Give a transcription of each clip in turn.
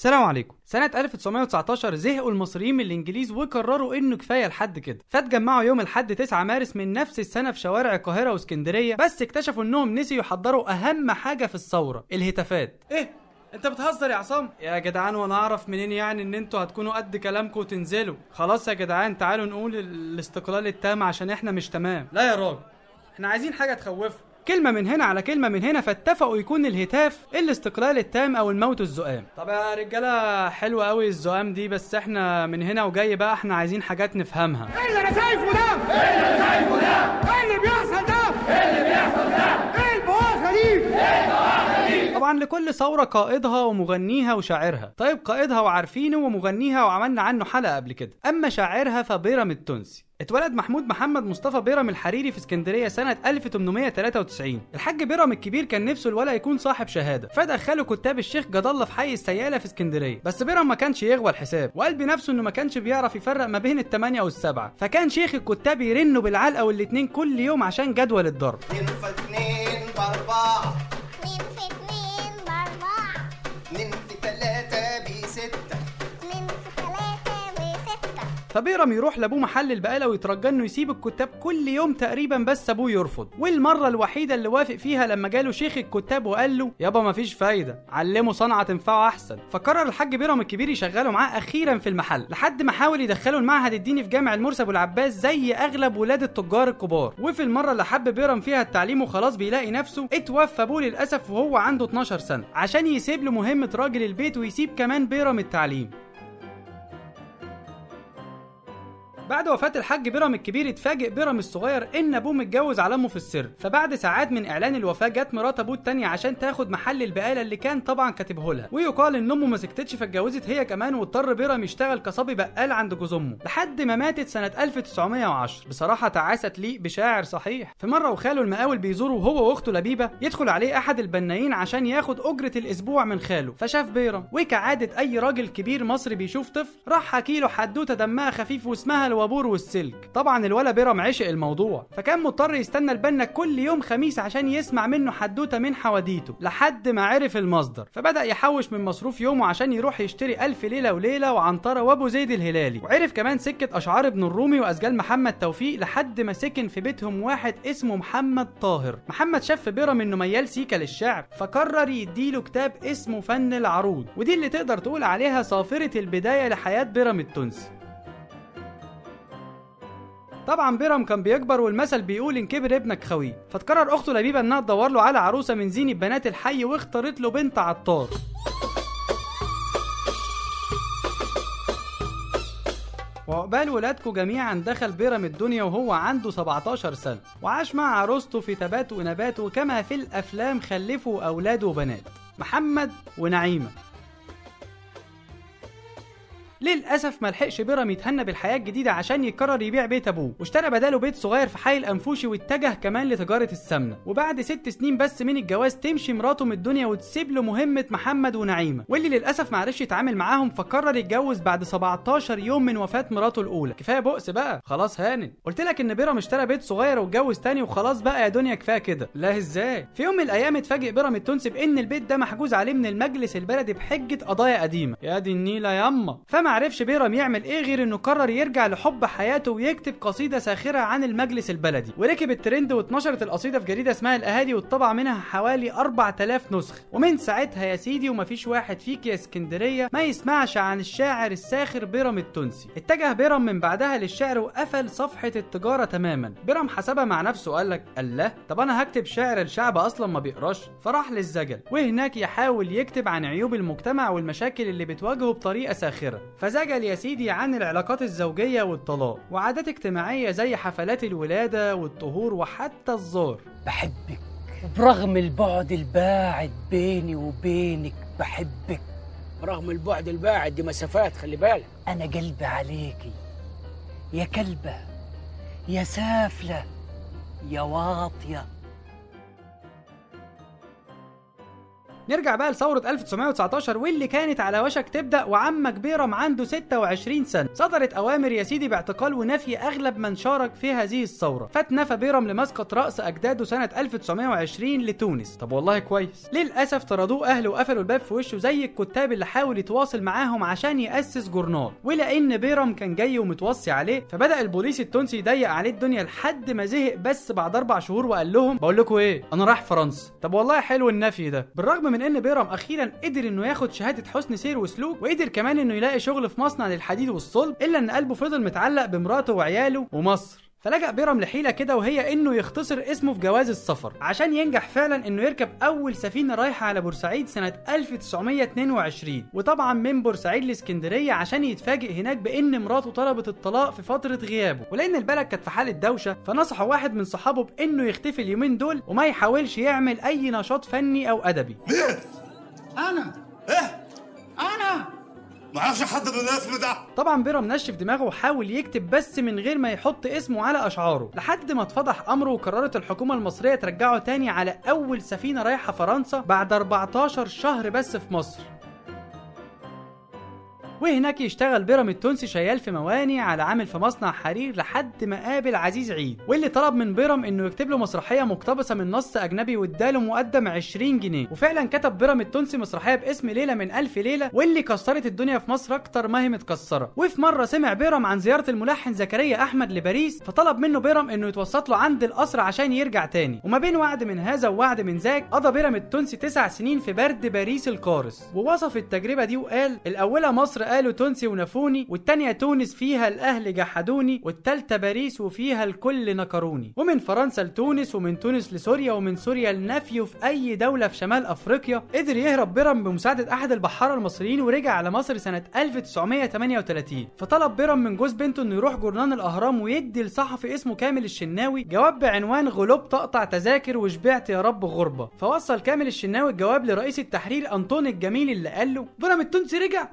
السلام عليكم. سنة 1919 زهقوا المصريين من الإنجليز وقرروا إنه كفاية لحد كده. فاتجمعوا يوم الحد 9 مارس من نفس السنة في شوارع القاهرة وإسكندرية بس اكتشفوا إنهم نسيوا يحضروا أهم حاجة في الثورة الهتافات. إيه؟ أنت بتهزر يا عصام؟ يا جدعان وأنا أعرف منين يعني إن أنتوا هتكونوا قد كلامكم وتنزلوا؟ خلاص يا جدعان تعالوا نقول الاستقلال التام عشان إحنا مش تمام. لا يا راجل إحنا عايزين حاجة تخوفه كلمة من هنا على كلمة من هنا فاتفقوا يكون الهتاف الاستقلال التام أو الموت الزؤام. طب يا رجالة حلوة أوي الزؤام دي بس إحنا من هنا وجاي بقى إحنا عايزين حاجات نفهمها. إيه اللي أنا شايفه ده؟ إيه اللي أنا شايفه ده؟ إيه اللي بيحصل ده؟ إيه اللي بيحصل ده؟ إيه البواخه دي؟ طبعا لكل ثورة قائدها ومغنيها وشاعرها. طيب قائدها وعارفينه ومغنيها وعملنا عنه حلقة قبل كده. أما شاعرها فبيرم التونسي. اتولد محمود محمد مصطفى بيرم الحريري في اسكندرية سنة 1893 الحاج بيرم الكبير كان نفسه الولد يكون صاحب شهادة. فدخله كتاب الشيخ جد الله في حي السيالة في اسكندرية. بس بيرم ما كانش يغوى الحساب. وقال بنفسه إنه ما كانش بيعرف يفرق ما بين الثمانيه والسبعة. فكان شيخ الكتاب يرنوا بالعلقة والاتنين كل يوم عشان جدول الضرب. اتنين في اتنين بأربعة. فبيرم يروح لابوه محل البقالة ويترجى انه يسيب الكتاب كل يوم تقريبا بس أبوه يرفض. والمرة الوحيدة اللي وافق فيها لما جاله شيخ الكتاب وقال له يابا مفيش فايدة علمه صنعة تنفعه أحسن. فقرر الحاج بيرم الكبير يشغله معاه أخيرا في المحل لحد ما حاول يدخله المعهد الديني في جامع المرسي أبو العباس زي أغلب ولاد التجار الكبار. وفي المرة اللي حب بيرم فيها التعليم وخلاص بيلاقي نفسه اتوفى أبوه للأسف وهو عنده 12 سنة عشان يسيب له مهمة راجل البيت ويسيب كمان بيرم التعليم. بعد وفاة الحاج بيرم الكبير اتفاجئ بيرم الصغير إن أبوه متجوز على أمه في السر. فبعد ساعات من إعلان الوفاة جت مرات أبوه التانية عشان تاخد محل البقالة اللي كان طبعا كاتبه لها. ويقال إن أمه ما سكتتش فاتجوزت هي كمان واضطر بيرم يشتغل كصبي بقال عند جوز أمه. لحد ما ماتت سنة 1910 بصراحة تعاسة تليق بشاعر صحيح. في مرة وخاله المقاول بيزوره هو وأخته لبيبة يدخل عليه أحد البنايين عشان ياخد أجرة الأسبوع من خاله. فشاف بيرم وكعادة أي راجل كبير مصري بيشوف طفل راح حكي له حدوتة دمها خفيف واسمها الوابور والسلك. طبعا الولا بيرم عشق الموضوع. فكان مضطر يستنى البنا كل يوم خميس عشان يسمع منه حدوتة من حواديته لحد ما عرف المصدر. فبدأ يحوش من مصروف يومه عشان يروح يشتري ألف ليلة وليلة وعنتره وأبو زيد الهلالي. وعرف كمان سكة أشعار ابن الرومي وأزجال محمد توفيق لحد ما سكن في بيتهم واحد اسمه محمد طاهر. محمد شاف في بيرم إنه ميال سيكا للشعر فقرر يديله كتاب اسمه فن العروض. ودي اللي تقدر تقول عليها صافرة البداية لحياة بيرم التونسي. طبعا بيرم كان بيكبر والمثل بيقول إن كبر ابنك خاويه فتقرر أخته لبيبة إنها تدور له على عروسة من زينة بنات الحي واختارت له بنت عطار. وعقبال ولادكم جميعا دخل بيرم الدنيا وهو عنده 17 سنة. وعاش مع عروسته في تبات ونبات وكما في الأفلام خلفوا أولاد وبنات. محمد ونعيمة. للأسف ما لحقش بيرم يتهنى بالحياة الجديدة عشان يقرر يبيع بيت أبوه. واشترى بداله بيت صغير في حي الأنفوشي واتجه كمان لتجارة السمنة. وبعد ست سنين بس من الجواز تمشي مراته من الدنيا وتسيب له مهمة محمد ونعيمة. واللي للأسف ما عرفش يتعامل معاهم فقرر يتجوز بعد 17 يوم من وفاة مراته الأولى. كفاية بؤس بقى. خلاص هانت. قلت لك إن بيرم اشترى بيت صغير واتجوز تاني وخلاص بقى يا دنيا كفاية كده. لا إزاي؟ في يوم من الأيام اتفاجئ بيرم التونسي بان البيت ده محجوز عليه من المجلس البلدي بحجة قضايا قديمة. يا دي النيلة ياما. فما عرفش بيرم يعمل إيه غير إنه قرر يرجع لحب حياته ويكتب قصيدة ساخرة عن المجلس البلدي. وركب الترند واتنشرت القصيدة في جريدة اسمها الاهالي واتطبع منها حوالي 4000 نسخ. ومن ساعتها يا سيدي ومفيش واحد فيك يا اسكندرية ما يسمعش عن الشاعر الساخر بيرم التونسي. اتجه بيرم من بعدها للشعر وقفل صفحة التجارة تماما. بيرم حسبها مع نفسه وقال لك الله طب أنا هكتب شعر الشعب أصلا ما بيقراش؟ فراح للزجل. وهناك يحاول يكتب عن عيوب المجتمع والمشاكل اللي بتواجهه بطريقة ساخرة. فزجل يا سيدي عن العلاقات الزوجية والطلاق وعادات اجتماعية زي حفلات الولادة والطهور وحتى الزار بحبك وبرغم البعد الباعد بيني وبينك بحبك برغم البعد الباعد دي مسافات خلي بالك. أنا قلبي عليكي يا كلبة يا سافلة يا واطية. نرجع بقى لثورة 1919 واللي كانت على وشك تبدأ وعمك بيرم عنده 26 سنة. صدرت أوامر يا سيدي باعتقال ونفي أغلب من شارك في هذه الثورة. فاتنفى بيرم لمسقط رأس أجداده سنة 1920 لتونس. طب والله كويس. للأسف طردوه أهله وقفلوا الباب في وشه زي الكتاب اللي حاول يتواصل معاهم عشان يأسس جورنال. ولأن بيرم كان جاي ومتوصي عليه فبدأ البوليس التونسي يضيق عليه الدنيا لحد ما زهق بس بعد أربع شهور وقال لهم بقول لكم إيه أنا رايح فرنسا. طب والله حلو النفي ده. بالرغم من إن بيرم أخيرا قدر إنه ياخد شهادة حسن سير وسلوك وقدر كمان إنه يلاقي شغل في مصنع للحديد والصلب إلا إن قلبه فضل متعلق بمراته وعياله ومصر. فلجأ بيرم لحيلة كده وهي إنه يختصر اسمه في جواز السفر عشان ينجح فعلا إنه يركب أول سفينة رايحة على بورسعيد سنة 1922 وطبعا من بورسعيد لإسكندرية عشان يتفاجئ هناك بإن مراته طلبت الطلاق في فترة غيابه. ولأن البلد كانت في حالة دوشة فنصحه واحد من صحابه بإنه يختفي اليومين دول وما يحاولش يعمل أي نشاط فني أو أدبي. أنا؟ إيه؟ أنا ما أعرفش حد من الاسم ده. طبعا بيرم نشف دماغه وحاول يكتب بس من غير ما يحط اسمه على أشعاره. لحد ما اتفضح أمره وقررت الحكومة المصرية ترجعه تاني على أول سفينة رايحة فرنسا بعد 14 شهر بس في مصر. وهناك يشتغل بيرم التونسي شيال في مواني على عامل في مصنع حرير لحد ما قابل عزيز عيد واللي طلب من بيرم إنه يكتب له مسرحية مقتبسة من نص أجنبي واداله مقدم 20 جنيه. وفعلا كتب بيرم التونسي مسرحية باسم ليله من ألف ليلة واللي كسرت الدنيا في مصر أكتر ما هي متكسرة. وفي مرة سمع بيرم عن زيارة الملحن زكريا أحمد لباريس فطلب منه بيرم إنه يتوسط له عند القصر عشان يرجع تاني. وما بين وعد من هذا ووعد من ذاك قضى بيرم التونسي تسع سنين في برد باريس القارس ووصف التجربة دي وقال الأولى مصر قالوا تونسي ونفوني والتانية تونس فيها الأهل جحدوني والتالتة باريس وفيها الكل نكروني. ومن فرنسا لتونس ومن تونس لسوريا ومن سوريا لنفيو في أي دولة في شمال أفريقيا. قدر يهرب بيرم بمساعدة أحد البحارة المصريين ورجع على مصر سنة 1938 فطلب بيرم من جوز بنته إنه يروح جورنال الأهرام ويدي لصحفي اسمه كامل الشناوي جواب بعنوان غُلب تقطع تذاكر وشبعت يا رب غربة. فوصل كامل الشناوي الجواب لرئيس التحرير انطون الجميل اللي قال له بيرم التونسي رجع؟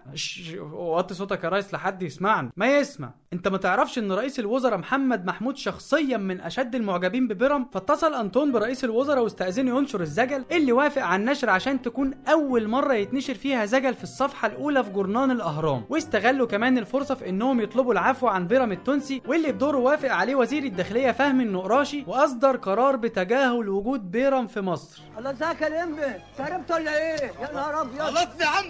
وطي صوتك يا ريس لحد يسمعني. ما يسمع. أنت ما تعرفش إن رئيس الوزراء محمد محمود شخصيا من أشد المعجبين ببيرم فاتصل أنطون برئيس الوزراء واستأذنه ينشر الزجل اللي وافق على النشر عشان تكون أول مرة يتنشر فيها زجل في الصفحة الأولى في جورنان الأهرام. واستغلوا كمان الفرصة في إنهم يطلبوا العفو عن بيرم التونسي واللي بدوره وافق عليه وزير الداخلية فهمي النقراشي وأصدر قرار بتجاهل وجود بيرم في مصر. الله ازيك يا لمبي شربت ولا إيه؟ يا نهار أبيض. غلطني يا عم؟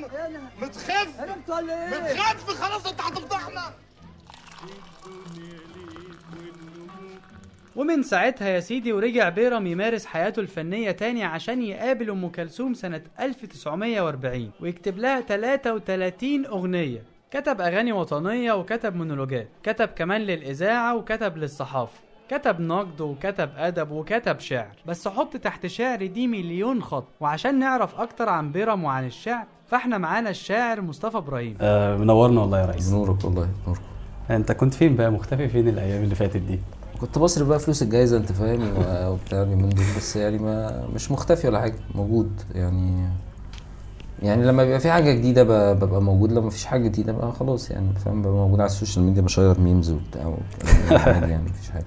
متخف شربت ولا إيه؟ متخف خلاص انت هتفضحنا ومن ساعتها يا سيدي ورجع بيرم يمارس حياته الفنية تاني عشان يقابل أم كلثوم سنة 1940 ويكتب لها 33 أغنية. كتب أغاني وطنية وكتب مونولوجات. كتب كمان للإذاعة وكتب للصحافة. كتب نقد وكتب أدب وكتب شعر بس حط تحت شعر دي مليون خط وعشان نعرف أكتر عن بيرم وعن الشعر فاحنا معانا الشاعر مصطفى إبراهيم. آه منورنا والله يا ريس. نورك والله نورك. أنت كنت فين بقى؟ مختفي فين الأيام اللي فاتت دي؟ كنت بصرف بقى فلوس الجايزة أنت فاهم وبتاع اليومين دول بس يعني ما مش مختفي ولا حاجة موجود. يعني يعني لما بيبقى في حاجة جديدة ب- ببقى موجود لما مفيش حاجة جديدة بقى خلاص يعني فاهم ببقى موجود على السوشيال ميديا بـ share memes وبتاع عادي يعني مفيش حاجة.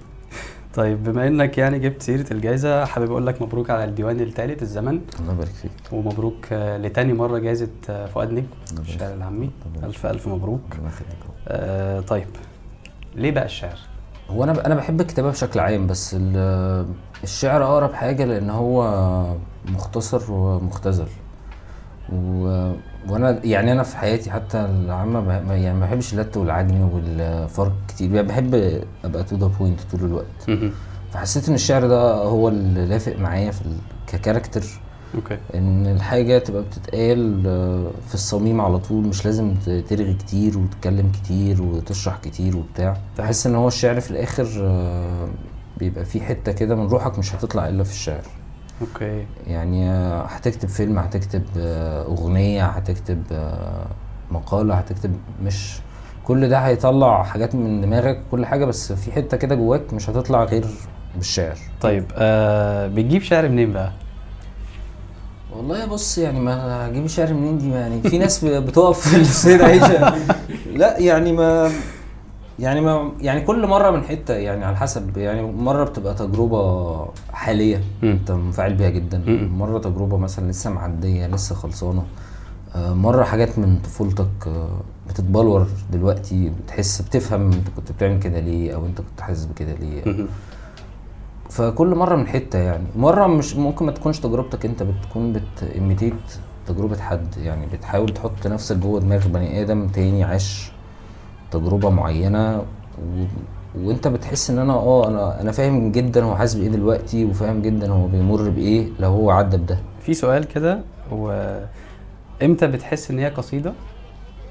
طيب بما إنك يعني جبت سيرة الجائزه حابب أقول لك مبروك على الديوان الثالث الزمن. الله يبارك فيك. ومبروك آه، لتاني مرة جائزه آه، فؤاد نجم. الشاعر العامي. ألف ألف مبروك. الله يخليك. آه طيب ليه بقى الشعر؟ هو أنا أنا بحب الكتابة بشكل عام بس ال- الشعر أقرب حاجة لأن هو مختصر ومختزل. و... وأنا يعني أنا في حياتي حتى العامة يعني ما بحبش اللت والعجن والفرق كتير. يعني بحب ابقى to the point طول الوقت. فحسيت إن الشعر ده هو اللي لافق معايا في. ك character. Okay. إن الحاجة تبقى بتتقال آه، في الصميم على طول. مش لازم ترغي كتير وتتكلم كتير وتشرح كتير وبتاع. بحس إن هو الشعر في الآخر آه، بيبقى فيه حتة كده من روحك مش هتطلع إلا في الشعر. Okay. يعني هتكتب فيلم هتكتب آه، أغنية هتكتب آه، مقالة هتكتب مش كل ده هيطلع حاجات من دماغك كل حاجة بس في حتة كده جواك مش هتطلع غير بالشعر. طيب آه بتجيب شعر منين بقى؟ والله بص يعني ما هجيب الشعر منين دي؟ يعني في ناس بتقف في السيدة عيشة. لا يعني ما يعني ما يعني كل مرة من حتة يعني على حسب يعني مرة بتبقى تجربة حالية. انت منفعل بيها جدا مم. مرة تجربة مثلا لسه معدية لسه خلصانة آه، مرة حاجات من طفولتك آه، بتتبلور دلوقتي بتحس بتفهم انت كنت بتعمل كده ليه أو انت كنت حاسس بكده ليه. فكل مرة من حتة يعني مرة مش ممكن ما تكونش تجربتك انت بتكون بتيميتيت تجربة حد يعني بتحاول تحط نفسك جوه دماغ بني آدم تاني عاش تجربة معينة و... وانت بتحس ان أنا آه أنا أنا فاهم جدا هو حاسس بإيه دلوقتي وفاهم جدا هو بيمر بإيه لو هو عدى بده. في سؤال كده وامتى بتحس إن هي قصيدة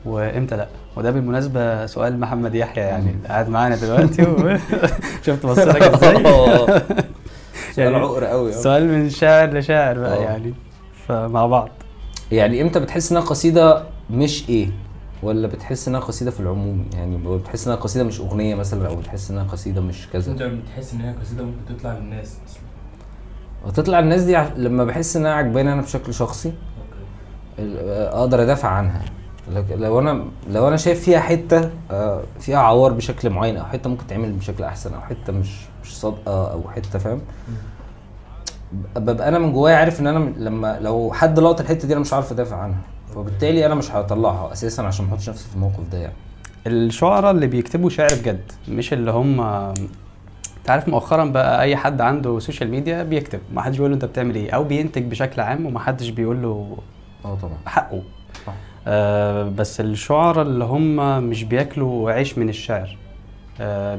وإمتى لأ؟ وده بالمناسبة سؤال محمد يحيى يعني قاعد معانا دلوقتي وشفت بصلك إزاي؟ سؤال عقر قوي سؤال من شاعر لشاعر بقى آه. يعني فمع بعض. يعني إمتى بتحس إنها قصيدة مش إيه؟ ولا بتحس إنها قصيدة في العموم؟ يعني بتحس إنها قصيدة مش أغنية مثلا أو بتحس إنها قصيدة مش كذا؟ أنت بتحس إن هي قصيدة ممكن تطلع للناس أصلا وتطلع الناس دي ع- لما بحس إنها عجباني أنا بشكل شخصي ال- أقدر أدافع عنها. لو أنا لو أنا شايف فيها حتة آه، فيها عوار بشكل معين أو حتة ممكن تعمل بشكل أحسن أو حتة مش مش صادقة أو حتة فاهم؟ ببقى أنا من جوايا عارف إن أنا لما لو حد لقط الحتة دي أنا مش عارف أدافع عنها. فبالتالي أنا مش هطلعها أساسا عشان ما أحطش نفسي في الموقف ده يعني. الشعراء اللي بيكتبوا شعر بجد مش اللي هم أنت عارف مؤخرا بقى أي حد عنده سوشيال ميديا بيكتب ما حدش بيقول له أنت بتعمل إيه أو بينتج بشكل عام وما حدش بيقول له آه طبعا. حقه. آه بس الشعراء اللي هم مش بياكلوا عيش من الشعر.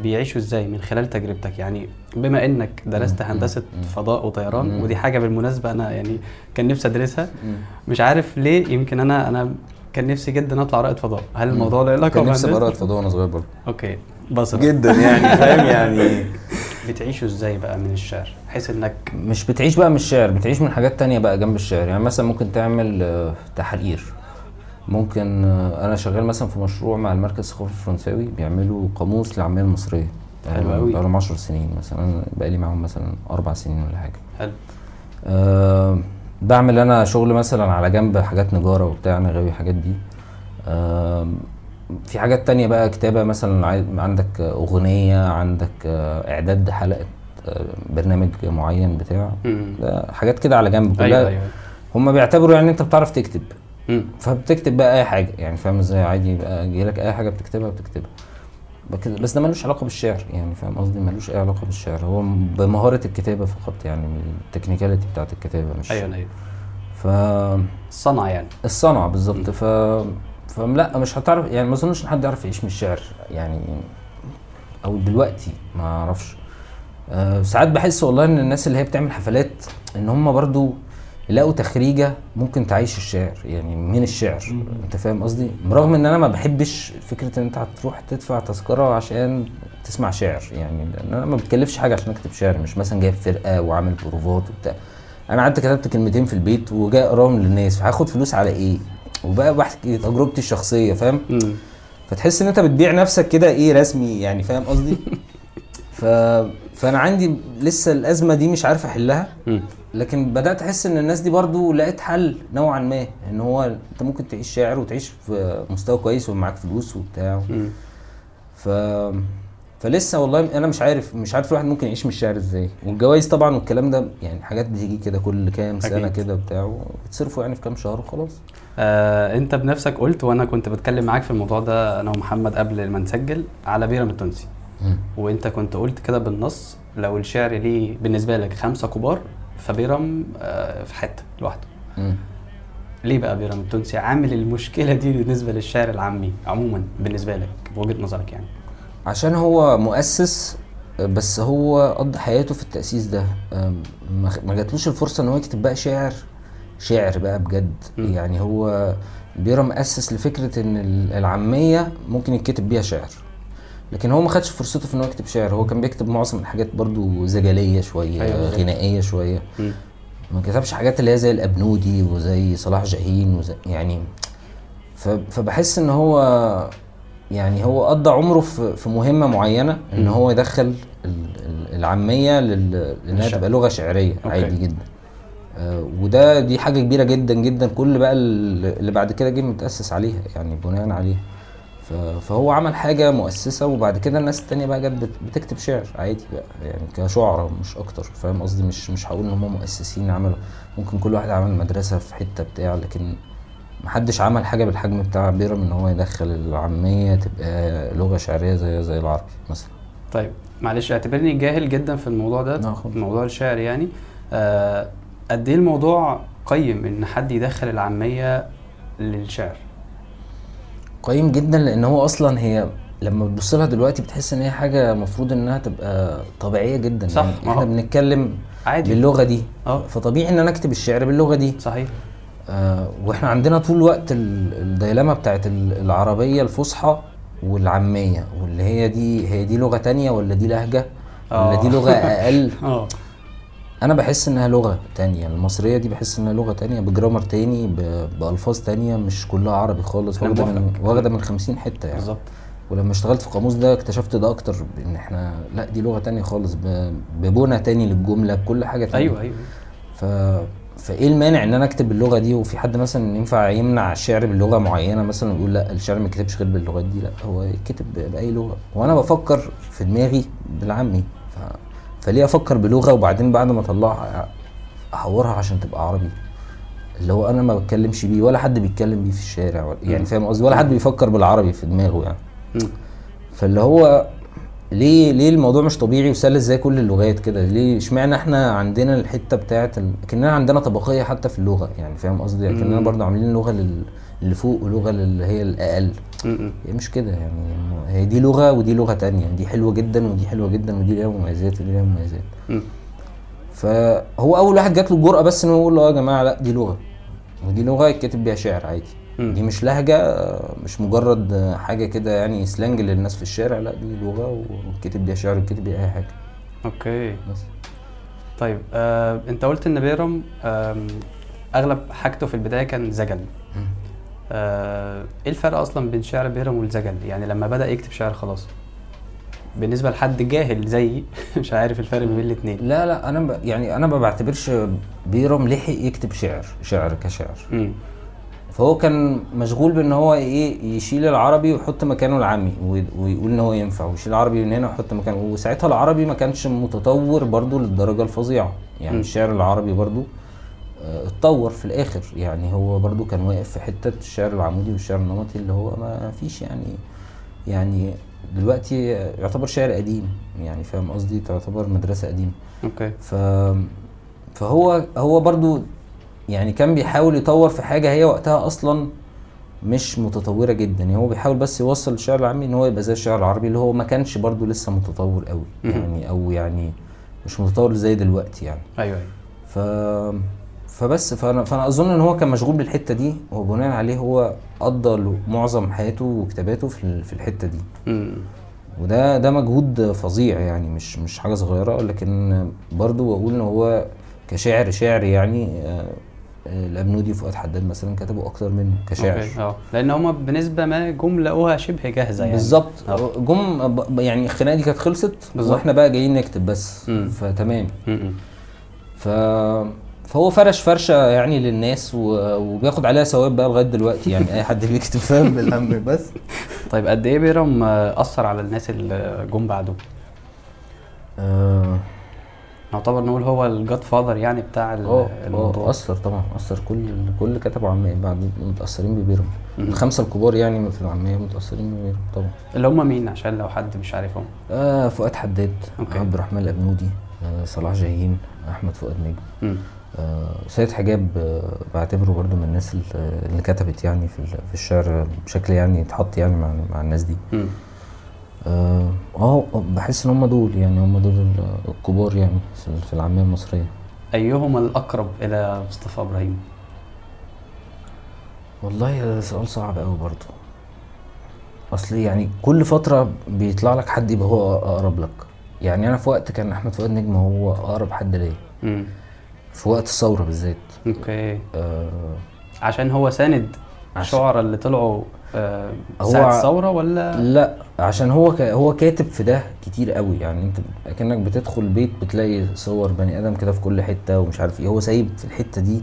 بيعيشوا إزاي من خلال تجربتك؟ يعني بما إنك درست هندسة. فضاء وطيران. ودي حاجة بالمناسبة أنا يعني كان نفسي أدرسها. مش عارف ليه يمكن أنا أنا كان نفسي جدا أطلع رائد فضاء. هل الموضوع له علاقة كان نفسي أبقى؟ رائد فضاء وأنا صغير برضه. أوكي بصرة جدا يعني فاهم يعني؟ بتعيشوا إزاي بقى من الشعر؟ بحيث إنك مش بتعيش بقى من الشعر بتعيش من حاجات تانية بقى جنب الشعر. يعني مثلا ممكن تعمل آه، تحرير. ممكن آه، أنا شغال مثلا في مشروع مع المركز الثقافي الفرنساوي بيعملوا قاموس للعاميه المصريه حلو أوي. بقى لهم 10 سنين مثلا بقالي معاهم مثلا أربع سنين ولا حاجة. حلو. أه بعمل أنا شغل مثلا على جنب حاجات نجارة وبتاع أنا غاوي الحاجات دي. أه في حاجات تانية بقى كتابة مثلا عندك أغنية عندك آه، إعداد حلقة آه، برنامج معين بتاع. حاجات كده على جنب كلها أيوه. أيوه هم بيعتبروا يعني أنت بتعرف تكتب. فبتكتب بقى أي حاجة يعني فاهم إزاي؟ عادي يبقى جايلك أي حاجة بتكتبها بتكتبها. بس ده ملوش علاقة بالشعر يعني فاهم قصدي؟ ملوش أي علاقة بالشعر هو بمهارة الكتابة فقط يعني التكنيكاليتي بتاعت الكتابة مش أيوه أيوه. ف الصنعه يعني. الصنعه بالظبط ف فلا مش هتعرف يعني ما أظنش إن حد يعرف يعيش من الشعر يعني أو دلوقتي ما أعرفش. أه ساعات بحس والله إن الناس اللي هي بتعمل حفلات إن هم برضو يلاقوا تخريجة ممكن تعيش الشعر يعني من الشعر أنت فاهم قصدي؟ برغم إن أنا ما بحبش فكرة إن أنت هتروح تدفع تذكرة عشان تسمع شعر يعني لأن أنا ما بتكلفش حاجة عشان أكتب شعر مش مثلا جايب فرقة وعامل بروفات وبتاع. أنا قعدت كتبت كلمتين في البيت وجاي أقراهم للناس فهاخد فلوس على إيه؟ وبقى بحكي تجربتي الشخصية فاهم. فتحس إن أنت بتبيع نفسك كده إيه رسمي يعني فاهم قصدي؟ ف... فأنا عندي لسه الأزمة دي مش عارف أحلها. لكن بدأت أحس إن الناس دي برضو لقيت حل نوعا ما إن هو أنت ممكن تعيش شاعر وتعيش في مستوى كويس ومعاك فلوس وبتاع. ف فلسه والله أنا مش عارف مش عارف الواحد ممكن يعيش من الشعر إزاي والجوائز طبعا والكلام ده يعني حاجات بتيجي كده كل كام سنة. كده بتاع بتصرفوا يعني في كام شهر وخلاص آه أنت بنفسك قلت وأنا كنت بتكلم معاك في الموضوع ده أنا ومحمد قبل ما نسجل على بيرم التونسي. وانت كنت قلت كده بالنص لو الشعر ليه بالنسبة لك خمسة كبار فبيرم آه في حتة لوحده. ليه بقى بيرم التونسي عامل المشكلة دي بالنسبة للشعر العامي عموما بالنسبة لك بوجهه نظرك يعني؟ عشان هو مؤسس بس هو قضى حياته في التأسيس ده. ما جاتلوش الفرصة إن هو يكتب بقى شعر شعر بقى بجد. مم. يعني هو بيرا مؤسس لفكرة إن ال- العامية ممكن يتكتب بيها شعر. لكن هو ما خدش فرصته في إن هو يكتب شعر هو كان بيكتب معظم الحاجات برضو زجلية شوية أيوة شوية مم. ما كتبش حاجات اللي هي زي الأبنودي وزي صلاح جاهين وزي يعني فبحس إن هو يعني هو قضى عمره في في مهمة معينة إن. هو يدخل ال- ال- العامية لإنها. تبقى لغة شعرية أوكي. عادي جدا آه، وده دي حاجة كبيرة جدا جدا كل بقى ال- اللي بعد كده جه متأسس عليها يعني بناء عليها فهو عمل حاجة مؤسسة وبعد كده الناس التانية بقى جت بت- بتكتب شعر عادي بقى يعني كشعراء مش أكتر فاهم قصدي؟ مش مش هقول إن هم مؤسسين عملوا ممكن كل واحد عمل مدرسة في حتة بتاع لكن محدش عمل حاجة بالحجم بتاع بيرم إن هو يدخل العامية تبقى لغة شعرية زي زي العربي مثلا. طيب معلش اعتبرني جاهل جدا في الموضوع ده. موضوع الشعر يعني. آه، قد إيه الموضوع قيم إن حد يدخل العامية للشعر؟ قيم جدا لأن هو أصلا هي لما بتبص لها دلوقتي بتحس إن هي حاجة المفروض إنها تبقى طبيعية جدا. صح، يعني إحنا بنتكلم عادي. باللغة دي. آه. فطبيعي إن أنا أكتب الشعر باللغة دي. صحيح. آه وإحنا عندنا طول الوقت ال- الديلما بتاعت ال- العربية الفصحى والعامية واللي هي دي هي دي لغة تانية ولا دي لهجة ولا آه. دي لغة أقل؟ آه. أنا بحس إنها لغة تانية. المصرية دي بحس إنها لغة تانية بجرامر تاني بألفاظ تانية مش كلها عربي خالص واخدة من. واخدة من 50 حتة يعني. بالظبط. ولما اشتغلت في قاموس ده اكتشفت ده أكتر إن إحنا لأ دي لغة تانية خالص ببنى تاني للجملة بكل حاجة تانية. أيوه أيوه ف فإيه المانع إن أنا أكتب باللغة دي؟ وفي حد مثلا ينفع يمنع الشعر باللغة معينة مثلا ويقول لأ الشعر ما يتكتبش غير باللغات دي؟ لأ هو يتكتب بأي لغة. وأنا بفكر في دماغي بالعامي. فليه أفكر بلغة وبعدين بعد ما أطلعها احورها عشان تبقى عربي اللي هو أنا ما بتكلمش بيه ولا حد بيتكلم بيه في الشارع ولا يعني. فاهم قصدي ولا حد بيفكر بالعربي في دماغه يعني. فاللي هو ليه ليه الموضوع مش طبيعي وسلس زي كل اللغات كده ليه اشمعنى إحنا عندنا الحتة بتاعت ال... كأننا عندنا طبقية حتى في اللغة يعني فاهم قصدي يعني كأننا. برضه عاملين لغة لل... اللي فوق ولغة اللي هي الأقل. هي مش كده يعني هي دي لغة ودي لغة تانية دي حلوة جدا ودي حلوة جدا ودي ليها مميزات ودي ليها مميزات. فهو أول واحد جات له الجرأة بس انه يقول له يا جماعة لأ دي لغة. ودي لغة يتكتب بيها شعر عادي. دي مش لهجة آه، مش مجرد آه، حاجة كده يعني slang للناس في الشارع لأ دي لغة ويتكتب بيها شعر ويتكتب بيها أي حاجة. okay. بس. طيب آه، أنت قلت إن بيرم آم، أغلب حاجته في البداية كان زجل. آه، إيه الفرق أصلا بين شعر بيرم والزجل؟ يعني لما بدأ يكتب شعر خلاص. بالنسبة لحد جاهل زيي مش عارف الفرق ما بين الاثنين لا لا أنا ب... يعني أنا ما بعتبرش بيرم لحق يكتب شعر شعر كشعر. فهو كان مشغول بإن هو إيه يشيل العربي ويحط مكانه العامي وي- ويقول إن هو ينفع ويشيل العربي من هنا ويحط مكانه. وساعتها العربي ما كانش متطور برضو للدرجة الفظيعة. يعني م. الشعر العربي برضو اتطور في الآخر. يعني هو برضو كان واقف في حتة الشعر العمودي والشعر النمطي اللي هو ما فيش يعني يعني دلوقتي يعتبر شعر قديم. يعني فاهم قصدي؟ تعتبر مدرسة قديمة. أوكي. ف فهو هو برضو يعني كان بيحاول يطور في حاجة هي وقتها أصلا مش متطورة جدا. يعني هو بيحاول بس يوصل الشعر العامي إن هو يبقى زي الشعر العربي اللي هو ما كانش برضو لسه متطور قوي. يعني أو يعني مش متطور زي دلوقتي يعني. أيوه أيوه. ف فبس فانا فأنا أظن إن هو كان مشغول بالحتة دي وبناء عليه هو قضى معظم حياته وكتاباته في في الحتة دي م. وده ده مجهود فظيع يعني مش مش حاجة صغيرة لكن برضو بقول إن هو كشاعر شعر يعني آه، آه، الابنودي وفؤاد حداد مثلا كتبوا أكتر منه كشاعر أه لأن هما بنسبة ما جم لقوها شبه جاهزة يعني بالظبط آه. جم يعني الخناقة دي كانت خلصت بالظبط. وإحنا بقى جايين نكتب بس مم. فتمام م-م. ف فهو فرش فرشة يعني للناس. وبياخد عليها ثواب بقى لغاية دلوقتي يعني أي حد بيكتب. فاهم بالهم بس. طيب قد إيه بيرم آه، أثر على الناس اللي جم بعده؟ آه. نعتبر نقول هو الجاد فاذر يعني بتاع ال- آه الموضوع. آه أثر طبعا أثر كل كل كتبوا عاميه بعد متأثرين ببيرم. الخمسة الكبار يعني في العامية متأثرين ببيرم طبعا. اللي هم مين؟ عشان لو حد مش عارفهم. آه فؤاد حداد أوكي. عبد الرحمن الأبنودي آه صلاح جاهين أحمد فؤاد نجم. آه سيد حجاب آه بعتبره برضو من الناس اللي كتبت يعني في في الشعر بشكل يعني يتحط يعني مع مع الناس دي. م. آه آه، بحس إن هم دول يعني هم دول ال- الكبار يعني في- العامية المصرية. أيهما الأقرب إلى مصطفى إبراهيم؟ والله سؤال صعب قوي برضه أصل يعني كل فترة بيطلع لك حد يبقى هو أقرب لك. يعني أنا في وقت كان أحمد فؤاد نجم هو أقرب حد ليا. في وقت الثورة بالذات. okay. آه. عشان هو ساند الشعراء اللي طلعوا آه ع- الثورة ولا؟ لا عشان هو ك... هو كاتب في ده كتير قوي. يعني انت كأنك بتدخل بيت بتلاقي صور بني آدم كده في كل حتة ومش عارف إيه. هو سايب في الحتة دي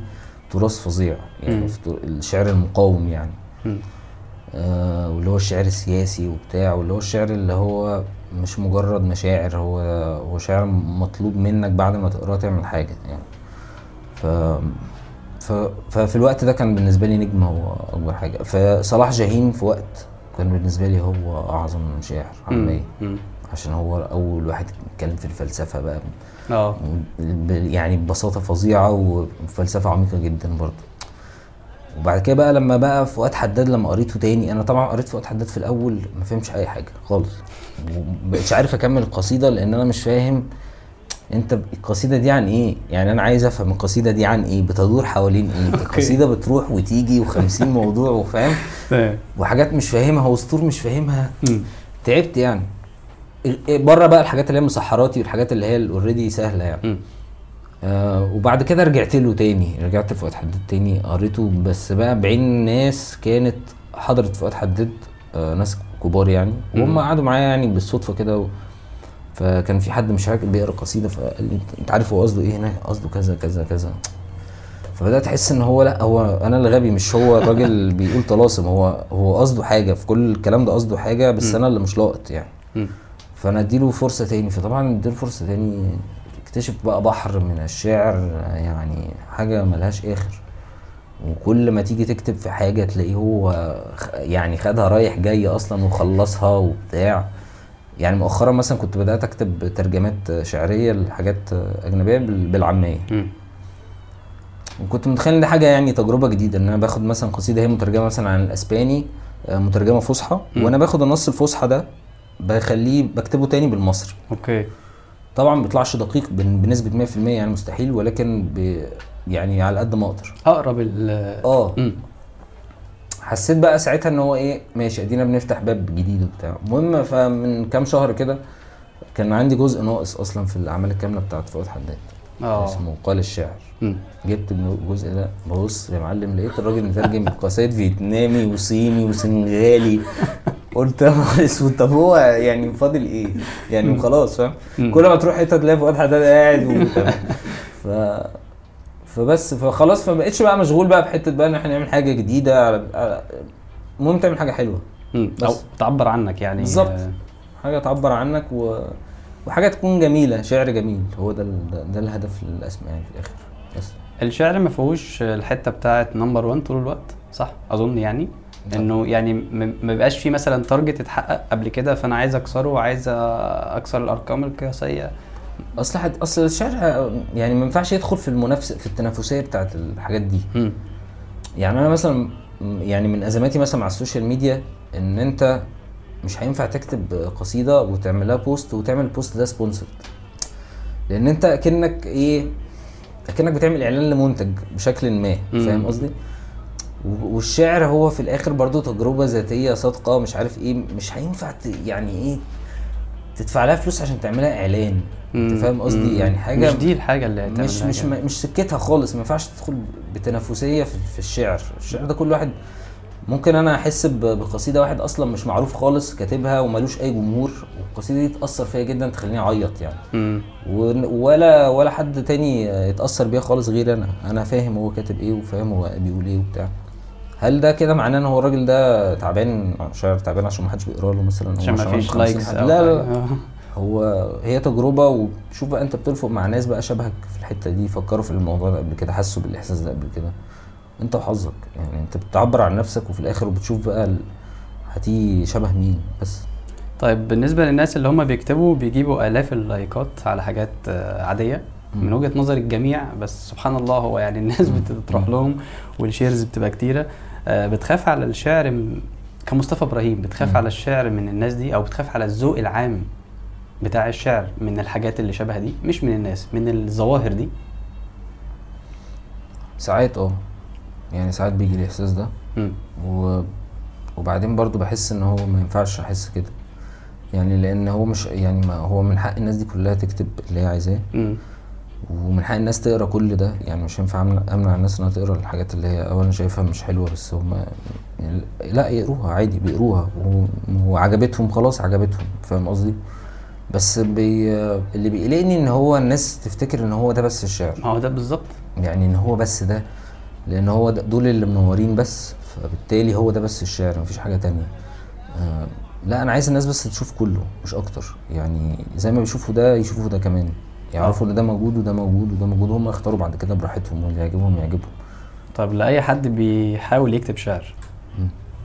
تراث فظيع. يعني في الشعر المقاوم يعني. آه واللي هو الشعر السياسي وبتاع واللي هو الشعر اللي هو مش مجرد مشاعر هو هو شعر مطلوب منك بعد ما تقراه تعمل حاجة يعني. ف ف ففي الوقت ده كان بالنسبة لي نجم هو أكبر حاجة. فصلاح جاهين في وقت كان بالنسبة لي هو أعظم شاعر مم. عشان هو أول واحد اتكلم في الفلسفة بقى. آه. يعني ببساطة فظيعة وفلسفة عميقة جدا برضه. وبعد كده بقى لما بقى فؤاد حداد لما قريته تاني أنا طبعا قريت فؤاد حداد في الأول ما فهمش أي حاجة خالص. ومبقتش عارف أكمل القصيدة لأن أنا مش فاهم انت القصيدة دي عن إيه؟ يعني أنا عايز افهم القصيدة دي عن إيه؟ بتدور حوالين إيه؟ القصيدة بتروح وتيجي و50 موضوع وفاهم؟ وحاجات مش فاهمها وسطور مش فاهمها. تعبت يعني. بره بقى الحاجات اللي هي مسحراتي والحاجات اللي هي اوريدي سهلة يعني. آه وبعد كده رجعت له تاني. رجعت لفؤاد حداد تاني قريته. بس بقى بعين ناس كانت حضرت فؤاد حداد آه ناس كبار يعني. وهم. قعدوا معايا يعني بالصدفة كده. فكان في حد مش فاكر بيقرا قصيدة فقال لي "أنت- أنت عارف هو قصده إيه هنا قصده كذا كذا كذا. فبدأت أحس إن هو لأ هو أنا اللي غبي مش هو الراجل بيقول طلاسم. هو هو قصده حاجة في كل الكلام ده قصده حاجة بس. أنا اللي مش لاقط يعني. فأنا أديله فرصة تاني. فطبعا أديله فرصة تاني. اكتشف بقى بحر من الشعر يعني حاجة ملهاش آخر. وكل ما تيجي تكتب في حاجة تلاقيه هو يعني خدها رايح جاي أصلا وخلصها وبتاع. يعني مؤخرا مثلا كنت بدأت أكتب ترجمات شعرية لحاجات أجنبية بال- بالعامية. وكنت متخيل إن دي حاجة يعني تجربة جديدة إن أنا باخد مثلا قصيدة هي مترجمة مثلا عن الإسباني آه، مترجمة فصحى. وأنا باخد النص الفصحى ده بخليه بكتبه تاني بالمصري. أوكي. طبعا ما بيطلعش دقيق بن- بنسبة 100% يعني مستحيل ولكن يعني على قد ما أقدر. أقرب ال آه. حسيت بقى ساعتها إن هو إيه ماشي إدينا بنفتح باب جديد وبتاع المهم فمن كام شهر كده كان عندي جزء ناقص أصلا في الأعمال الكاملة بتاعت فؤاد حداد آه اسمه قال الشاعر مم. جبت الجزء ده ببص يا معلم لقيت الراجل مترجم قصايد فيتنامي وصيني وسنغالي قلت أسود طب هو يعني فاضل إيه؟ يعني مم. خلاص فاهم؟ كل ما تروح حتة تلاقي فؤاد حداد قاعد و... ف فبس فخلاص فما بقتش بقى مشغول بقى بحتة بقى إن إحنا نعمل حاجة جديدة المهم تعمل حاجة حلوة. مم. أو بس. تعبر عنك يعني. بالظبط. آه، حاجة تعبر عنك و... وحاجة تكون جميلة شعر جميل. هو ده ال... ده- الهدف الاسمى يعني في الآخر. بس. الشعر ما فيهوش الحتة بتاعت نمبر 1 طول الوقت صح؟ أظن يعني. إنه يعني ما بيبقاش في مثلا target اتحقق قبل كده فأنا عايز أكسره وعايز أكسر الأرقام القياسية. أصل حد أصل الشعر يعني ما ينفعش يدخل في المنافسه في التنافسية بتاعت الحاجات دي مم. يعني أنا مثلا م- يعني من أزماتي مثلا مع السوشيال ميديا إن أنت مش هينفع تكتب قصيدة وتعملها post وتعمل ال post ده sponsored لأن أنت أكنك إيه أكنك بتعمل إعلان لمنتج بشكل ما. فاهم قصدي والشعر هو في الآخر برضو تجربة ذاتية صادقة مش عارف إيه مش هينفع يعني إيه تدفع لها فلوس عشان تعملها إعلان أنت. فاهم قصدي. يعني حاجة مش دي الحاجة اللي مش مش كده. مش سكتها خالص. ما ينفعش تدخل بتنافسية في, في الشعر. الشعر ده كل واحد ممكن أنا أحس بقصيدة واحد أصلا مش معروف خالص كاتبها ومالوش أي جمهور والقصيدة دي تأثر فيا جدا تخليني أعيط يعني. ولا ولا حد تاني يتأثر بيها خالص غير أنا. أنا فاهم هو كاتب إيه وفاهم هو بيقول إيه وبتاع. هل ده كده معناه إن هو الراجل ده تعبان شاعر تعبان عشان ما حدش بيقرأ له مثلا؟ عشان ما فيش 50 لايكس لا لا. هو هي تجربة وشوف بقى انت بترفق مع ناس بقى شبهك في الحتة دي فكروا في الموضوع ده قبل كده حسوا بالإحساس ده قبل كده. انت وحظك يعني انت بتعبر عن نفسك وفي الآخر وبتشوف بقى ال- هتيجي شبه مين بس. طيب بالنسبة للناس اللي هم بيكتبوا بيجيبوا آلاف اللايكات على حاجات آه، عادية. من وجهة نظر الجميع بس سبحان الله هو يعني الناس بتروح لهم والشيرز بتبقى كتيرة. آه، بتخاف على الشعر كمصطفى إبراهيم بتخاف. على الشعر من الناس دي أو بتخاف على الذوق العام بتاع الشعر من الحاجات اللي شبه دي مش من الناس من الظواهر دي. ساعات آه. يعني ساعات بيجي الاحساس ده. و... وبعدين برضو بحس إن هو ما ينفعش أحس كده. يعني لأن هو مش يعني ما هو من حق الناس دي كلها تكتب اللي هي عايزاه. ومن حق الناس تقرأ كل ده. يعني مش هينفع أمنع الناس إنها تقرأ الحاجات اللي هي اولا شايفها مش حلوة بس هم يعني لا يقروها عادي بيقروها. و- وعجبتهم خلاص عجبتهم. فاهم قصدي؟ بس بي اللي بيقلقني إن هو الناس تفتكر إن هو ده بس الشعر. ما هو ده بالظبط. يعني إن هو بس ده لأن هو ده دول اللي منورين بس فبالتالي هو ده بس الشعر مفيش حاجة تانية. آه لا أنا عايز الناس بس تشوف كله مش أكتر. يعني زي ما بيشوفوا ده يشوفوا ده كمان. يعرفوا إن ده موجود وده موجود وده موجود هم يختاروا بعد كده براحتهم واللي يعجبهم يعجبهم. طب لأي حد بيحاول يكتب شعر.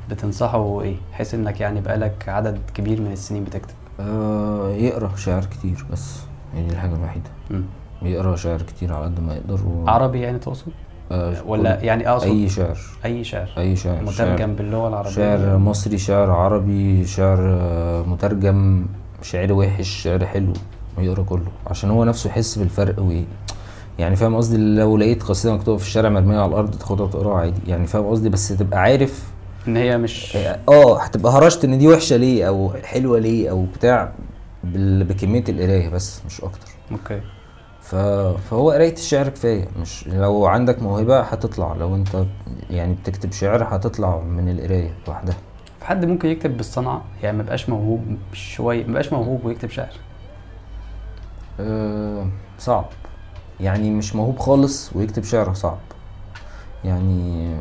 بتنصحه إيه؟ بحيث إنك يعني بقالك عدد كبير من السنين بتكتب. آه يقرأ شعر كتير بس هي دي الحاجة الوحيدة. يقرا شعر كتير على قد ما يقدر و... عربي يعني تقصد؟ آه ولا يعني أقصد أي شعر. أي شعر. أي شعر. مترجم شعر- باللغة العربية. شعر مصري شعر عربي شعر آه، مترجم شعر وحش شعر حلو ويقرا كله. عشان هو نفسه يحس بالفرق و يعني فاهم قصدي؟ لو لقيت قصيده مكتوبه في الشارع مرمية على الأرض تاخدها وتقراها عادي. يعني فاهم قصدي؟ بس تبقى عارف إن هي مش آه هتبقى هرشت إن دي وحشة ليه أو حلوة ليه أو بتاع بكمية القراية بس مش أكتر. أوكي. ف... فهو قراية الشعر كفاية. مش لو عندك موهبة هتطلع لو أنت يعني بتكتب شعر هتطلع من القراية لوحدها. في حد ممكن يكتب بالصنعة؟ يعني ما بقاش موهوب شوية ما بقاش موهوب ويكتب شعر. أه صعب. يعني مش موهوب خالص ويكتب شعر صعب. يعني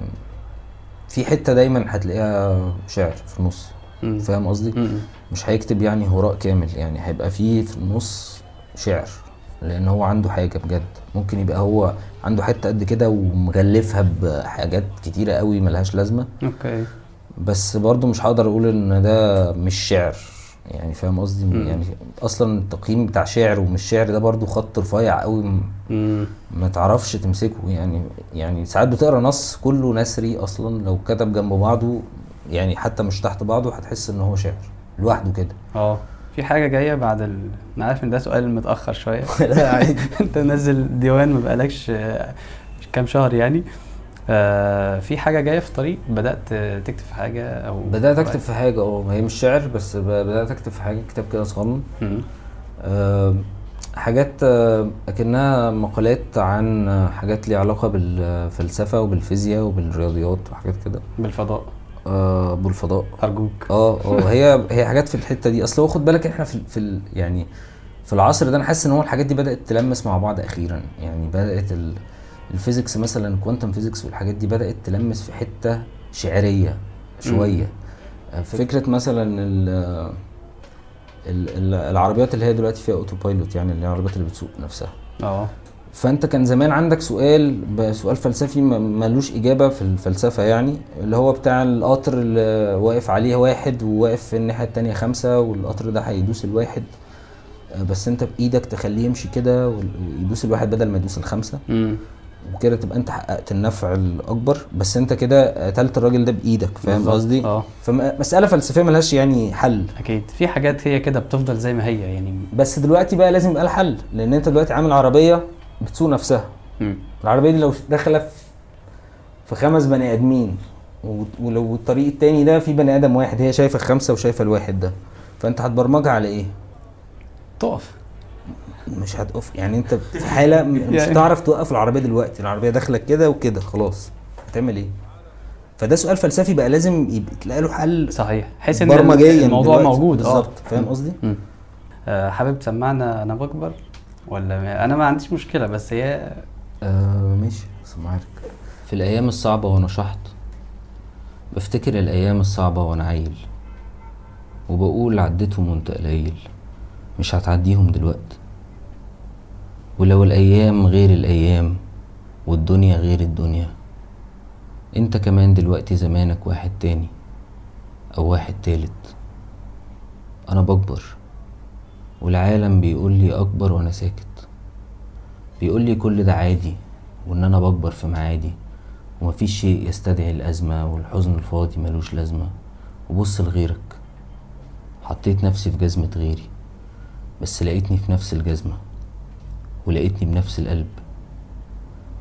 في حتة دايما هتلاقيها شعر في النص. فاهم قصدي؟ مش هيكتب يعني هراء كامل يعني هيبقى فيه في النص شعر لأن هو عنده حاجة بجد. ممكن يبقى هو عنده حتة قد كده ومغلفها بحاجات كتيرة قوي ملهاش لازمة. أوكي. بس برضو مش هقدر أقول إن ده مش شعر. يعني فاهم قصدي. يعني أصلا التقييم بتاع شعر ومش شعر ده برضو خط رفيع قوي. ما تعرفش تمسكه. يعني يعني ساعات بتقرأ نص كله نثري أصلا لو كتب جنب بعضه يعني حتى مش تحت بعضه هتحس إن هو شعر لوحده كده. آه. في حاجة جاية بعد ال... أنا عارف إن ده سؤال متأخر شوية. لا عادي أنت منزل ديوان ما بقالكش كام شهر يعني. آه في حاجة جاية في طريق بدأت تكتب في حاجة أو بدأت أكتب في حاجة أه هي مش شعر بس بدأت أكتب في حاجة كتاب كده صغنن. آه، حاجات آه، أكنها مقالات عن حاجات ليها علاقة بالفلسفة وبالفيزياء وبالرياضيات وحاجات كده. بالفضاء. آه بالفضاء. أرجوك. آه آه هي هي حاجات في الحتة دي. أصل هو خد بالك إحنا في في ال- يعني في العصر ده أنا حاسس إن هو الحاجات دي بدأت تلمس مع بعض أخيرا. يعني بدأت ال- ال physics مثلا quantum physics والحاجات دي بدأت تلمس في حتة شعرية شوية. آه، فكرة مثلا ال ال- ال- العربيات اللي هي دلوقتي فيها auto pilot يعني اللي هي العربيات اللي بتسوق نفسها. آه. فأنت كان زمان عندك سؤال سؤال فلسفي ملوش إجابة في الفلسفة يعني اللي هو بتاع القطر اللي واقف عليه واحد وواقف في الناحية التانية خمسة والقطر ده هيدوس الواحد. آه، بس أنت بإيدك تخليه يمشي كده ويدوس الواحد بدل ما يدوس الخمسة. مم. وكده تبقى انت حققت النفع الاكبر بس انت كده قتلت الراجل ده بإيدك فاهم قصدي؟ آه فمساله فلسفية ملهاش يعني حل أكيد في حاجات هي كده بتفضل زي ما هي يعني بس دلوقتي بقى لازم يبقى لها حل لأن انت دلوقتي عامل عربية بتسوق نفسها مم. العربية دي لو داخلة في في خمس بني آدمين ولو الطريق التاني ده في بني آدم واحد هي شايفة الخمسة وشايفة الواحد ده فأنت هتبرمجها على إيه؟ تقف مش هتقف. يعني انت في حالة مش يعني- هتعرف توقف العربية دلوقتي. العربية داخله كده وكده خلاص. هتعمل إيه؟ فده سؤال فلسفي بقى لازم يبقى تلاقي له حل صحيح. حيث إن برمجيا الموضوع دلوقتي. موجود. آه بالظبط. فاهم قصدي؟ آه حابب تسمعنا أنا بكبر ولا ما- أنا ما عنديش مشكلة بس هي آه ماشي. سامعك في الأيام الصعبة وأنا شحط بفتكر الأيام الصعبة وأنا عيل وبقول عديتهم وأنت قليل مش هتعديهم دلوقتي. ولو الأيام غير الأيام والدنيا غير الدنيا. أنت كمان دلوقتي زمانك واحد تاني أو واحد تالت. أنا بكبر والعالم بيقولي أكبر وأنا ساكت. بيقولي كل ده عادي وإن أنا بكبر في معادي ومفيش شيء يستدعي الأزمة والحزن الفاضي ملوش لازمة. وبص لغيرك حطيت نفسي في جزمة غيري بس لقيتني في نفس الجزمة. ولقيتني بنفس القلب.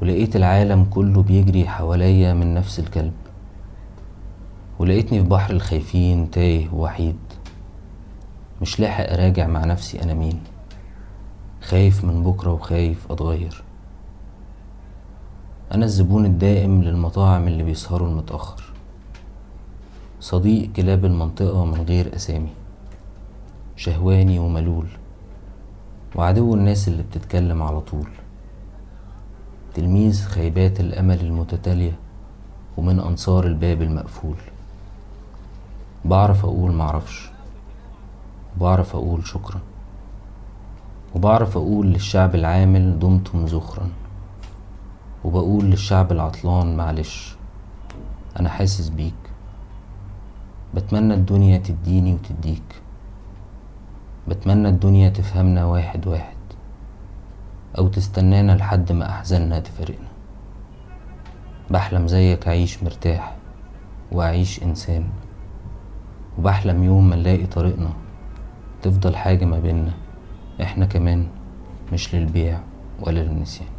ولقيت العالم كله بيجري حواليا من نفس الكلب. ولقيتني في بحر الخايفين تايه ووحيد. مش لاحق أراجع مع نفسي أنا مين. خايف من بكرة وخايف أتغير. أنا الزبون الدائم للمطاعم اللي بيسهروا المتأخر. صديق كلاب المنطقة من غير أسامي. شهواني وملول. وعدو الناس اللي بتتكلم على طول. تلميذ خيبات الأمل المتتالية ومن أنصار الباب المقفول. بعرف أقول معرفش. وبعرف أقول شكرا. وبعرف أقول للشعب العامل دمتم ذخرا وبقول للشعب العطلان معلش أنا حاسس بيك. بتمنى الدنيا تديني وتديك. بتمنى الدنيا تفهمنا واحد واحد أو تستنانا لحد ما أحزاننا تفارقنا بحلم زيك اعيش مرتاح وأعيش إنسان وبحلم يوم ما نلاقي طريقنا تفضل حاجة ما بينا إحنا كمان مش للبيع ولا للنسيان.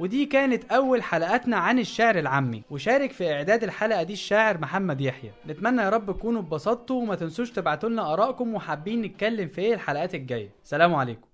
ودي كانت أول حلقاتنا عن الشعر العامي. وشارك في إعداد الحلقة دي الشاعر محمد يحيى. نتمنى يا رب تكونوا اتبسطتوا وما تنسوش تبعتوا لنا آرائكم وحابين نتكلم في إيه الحلقات الجاية. سلام عليكم.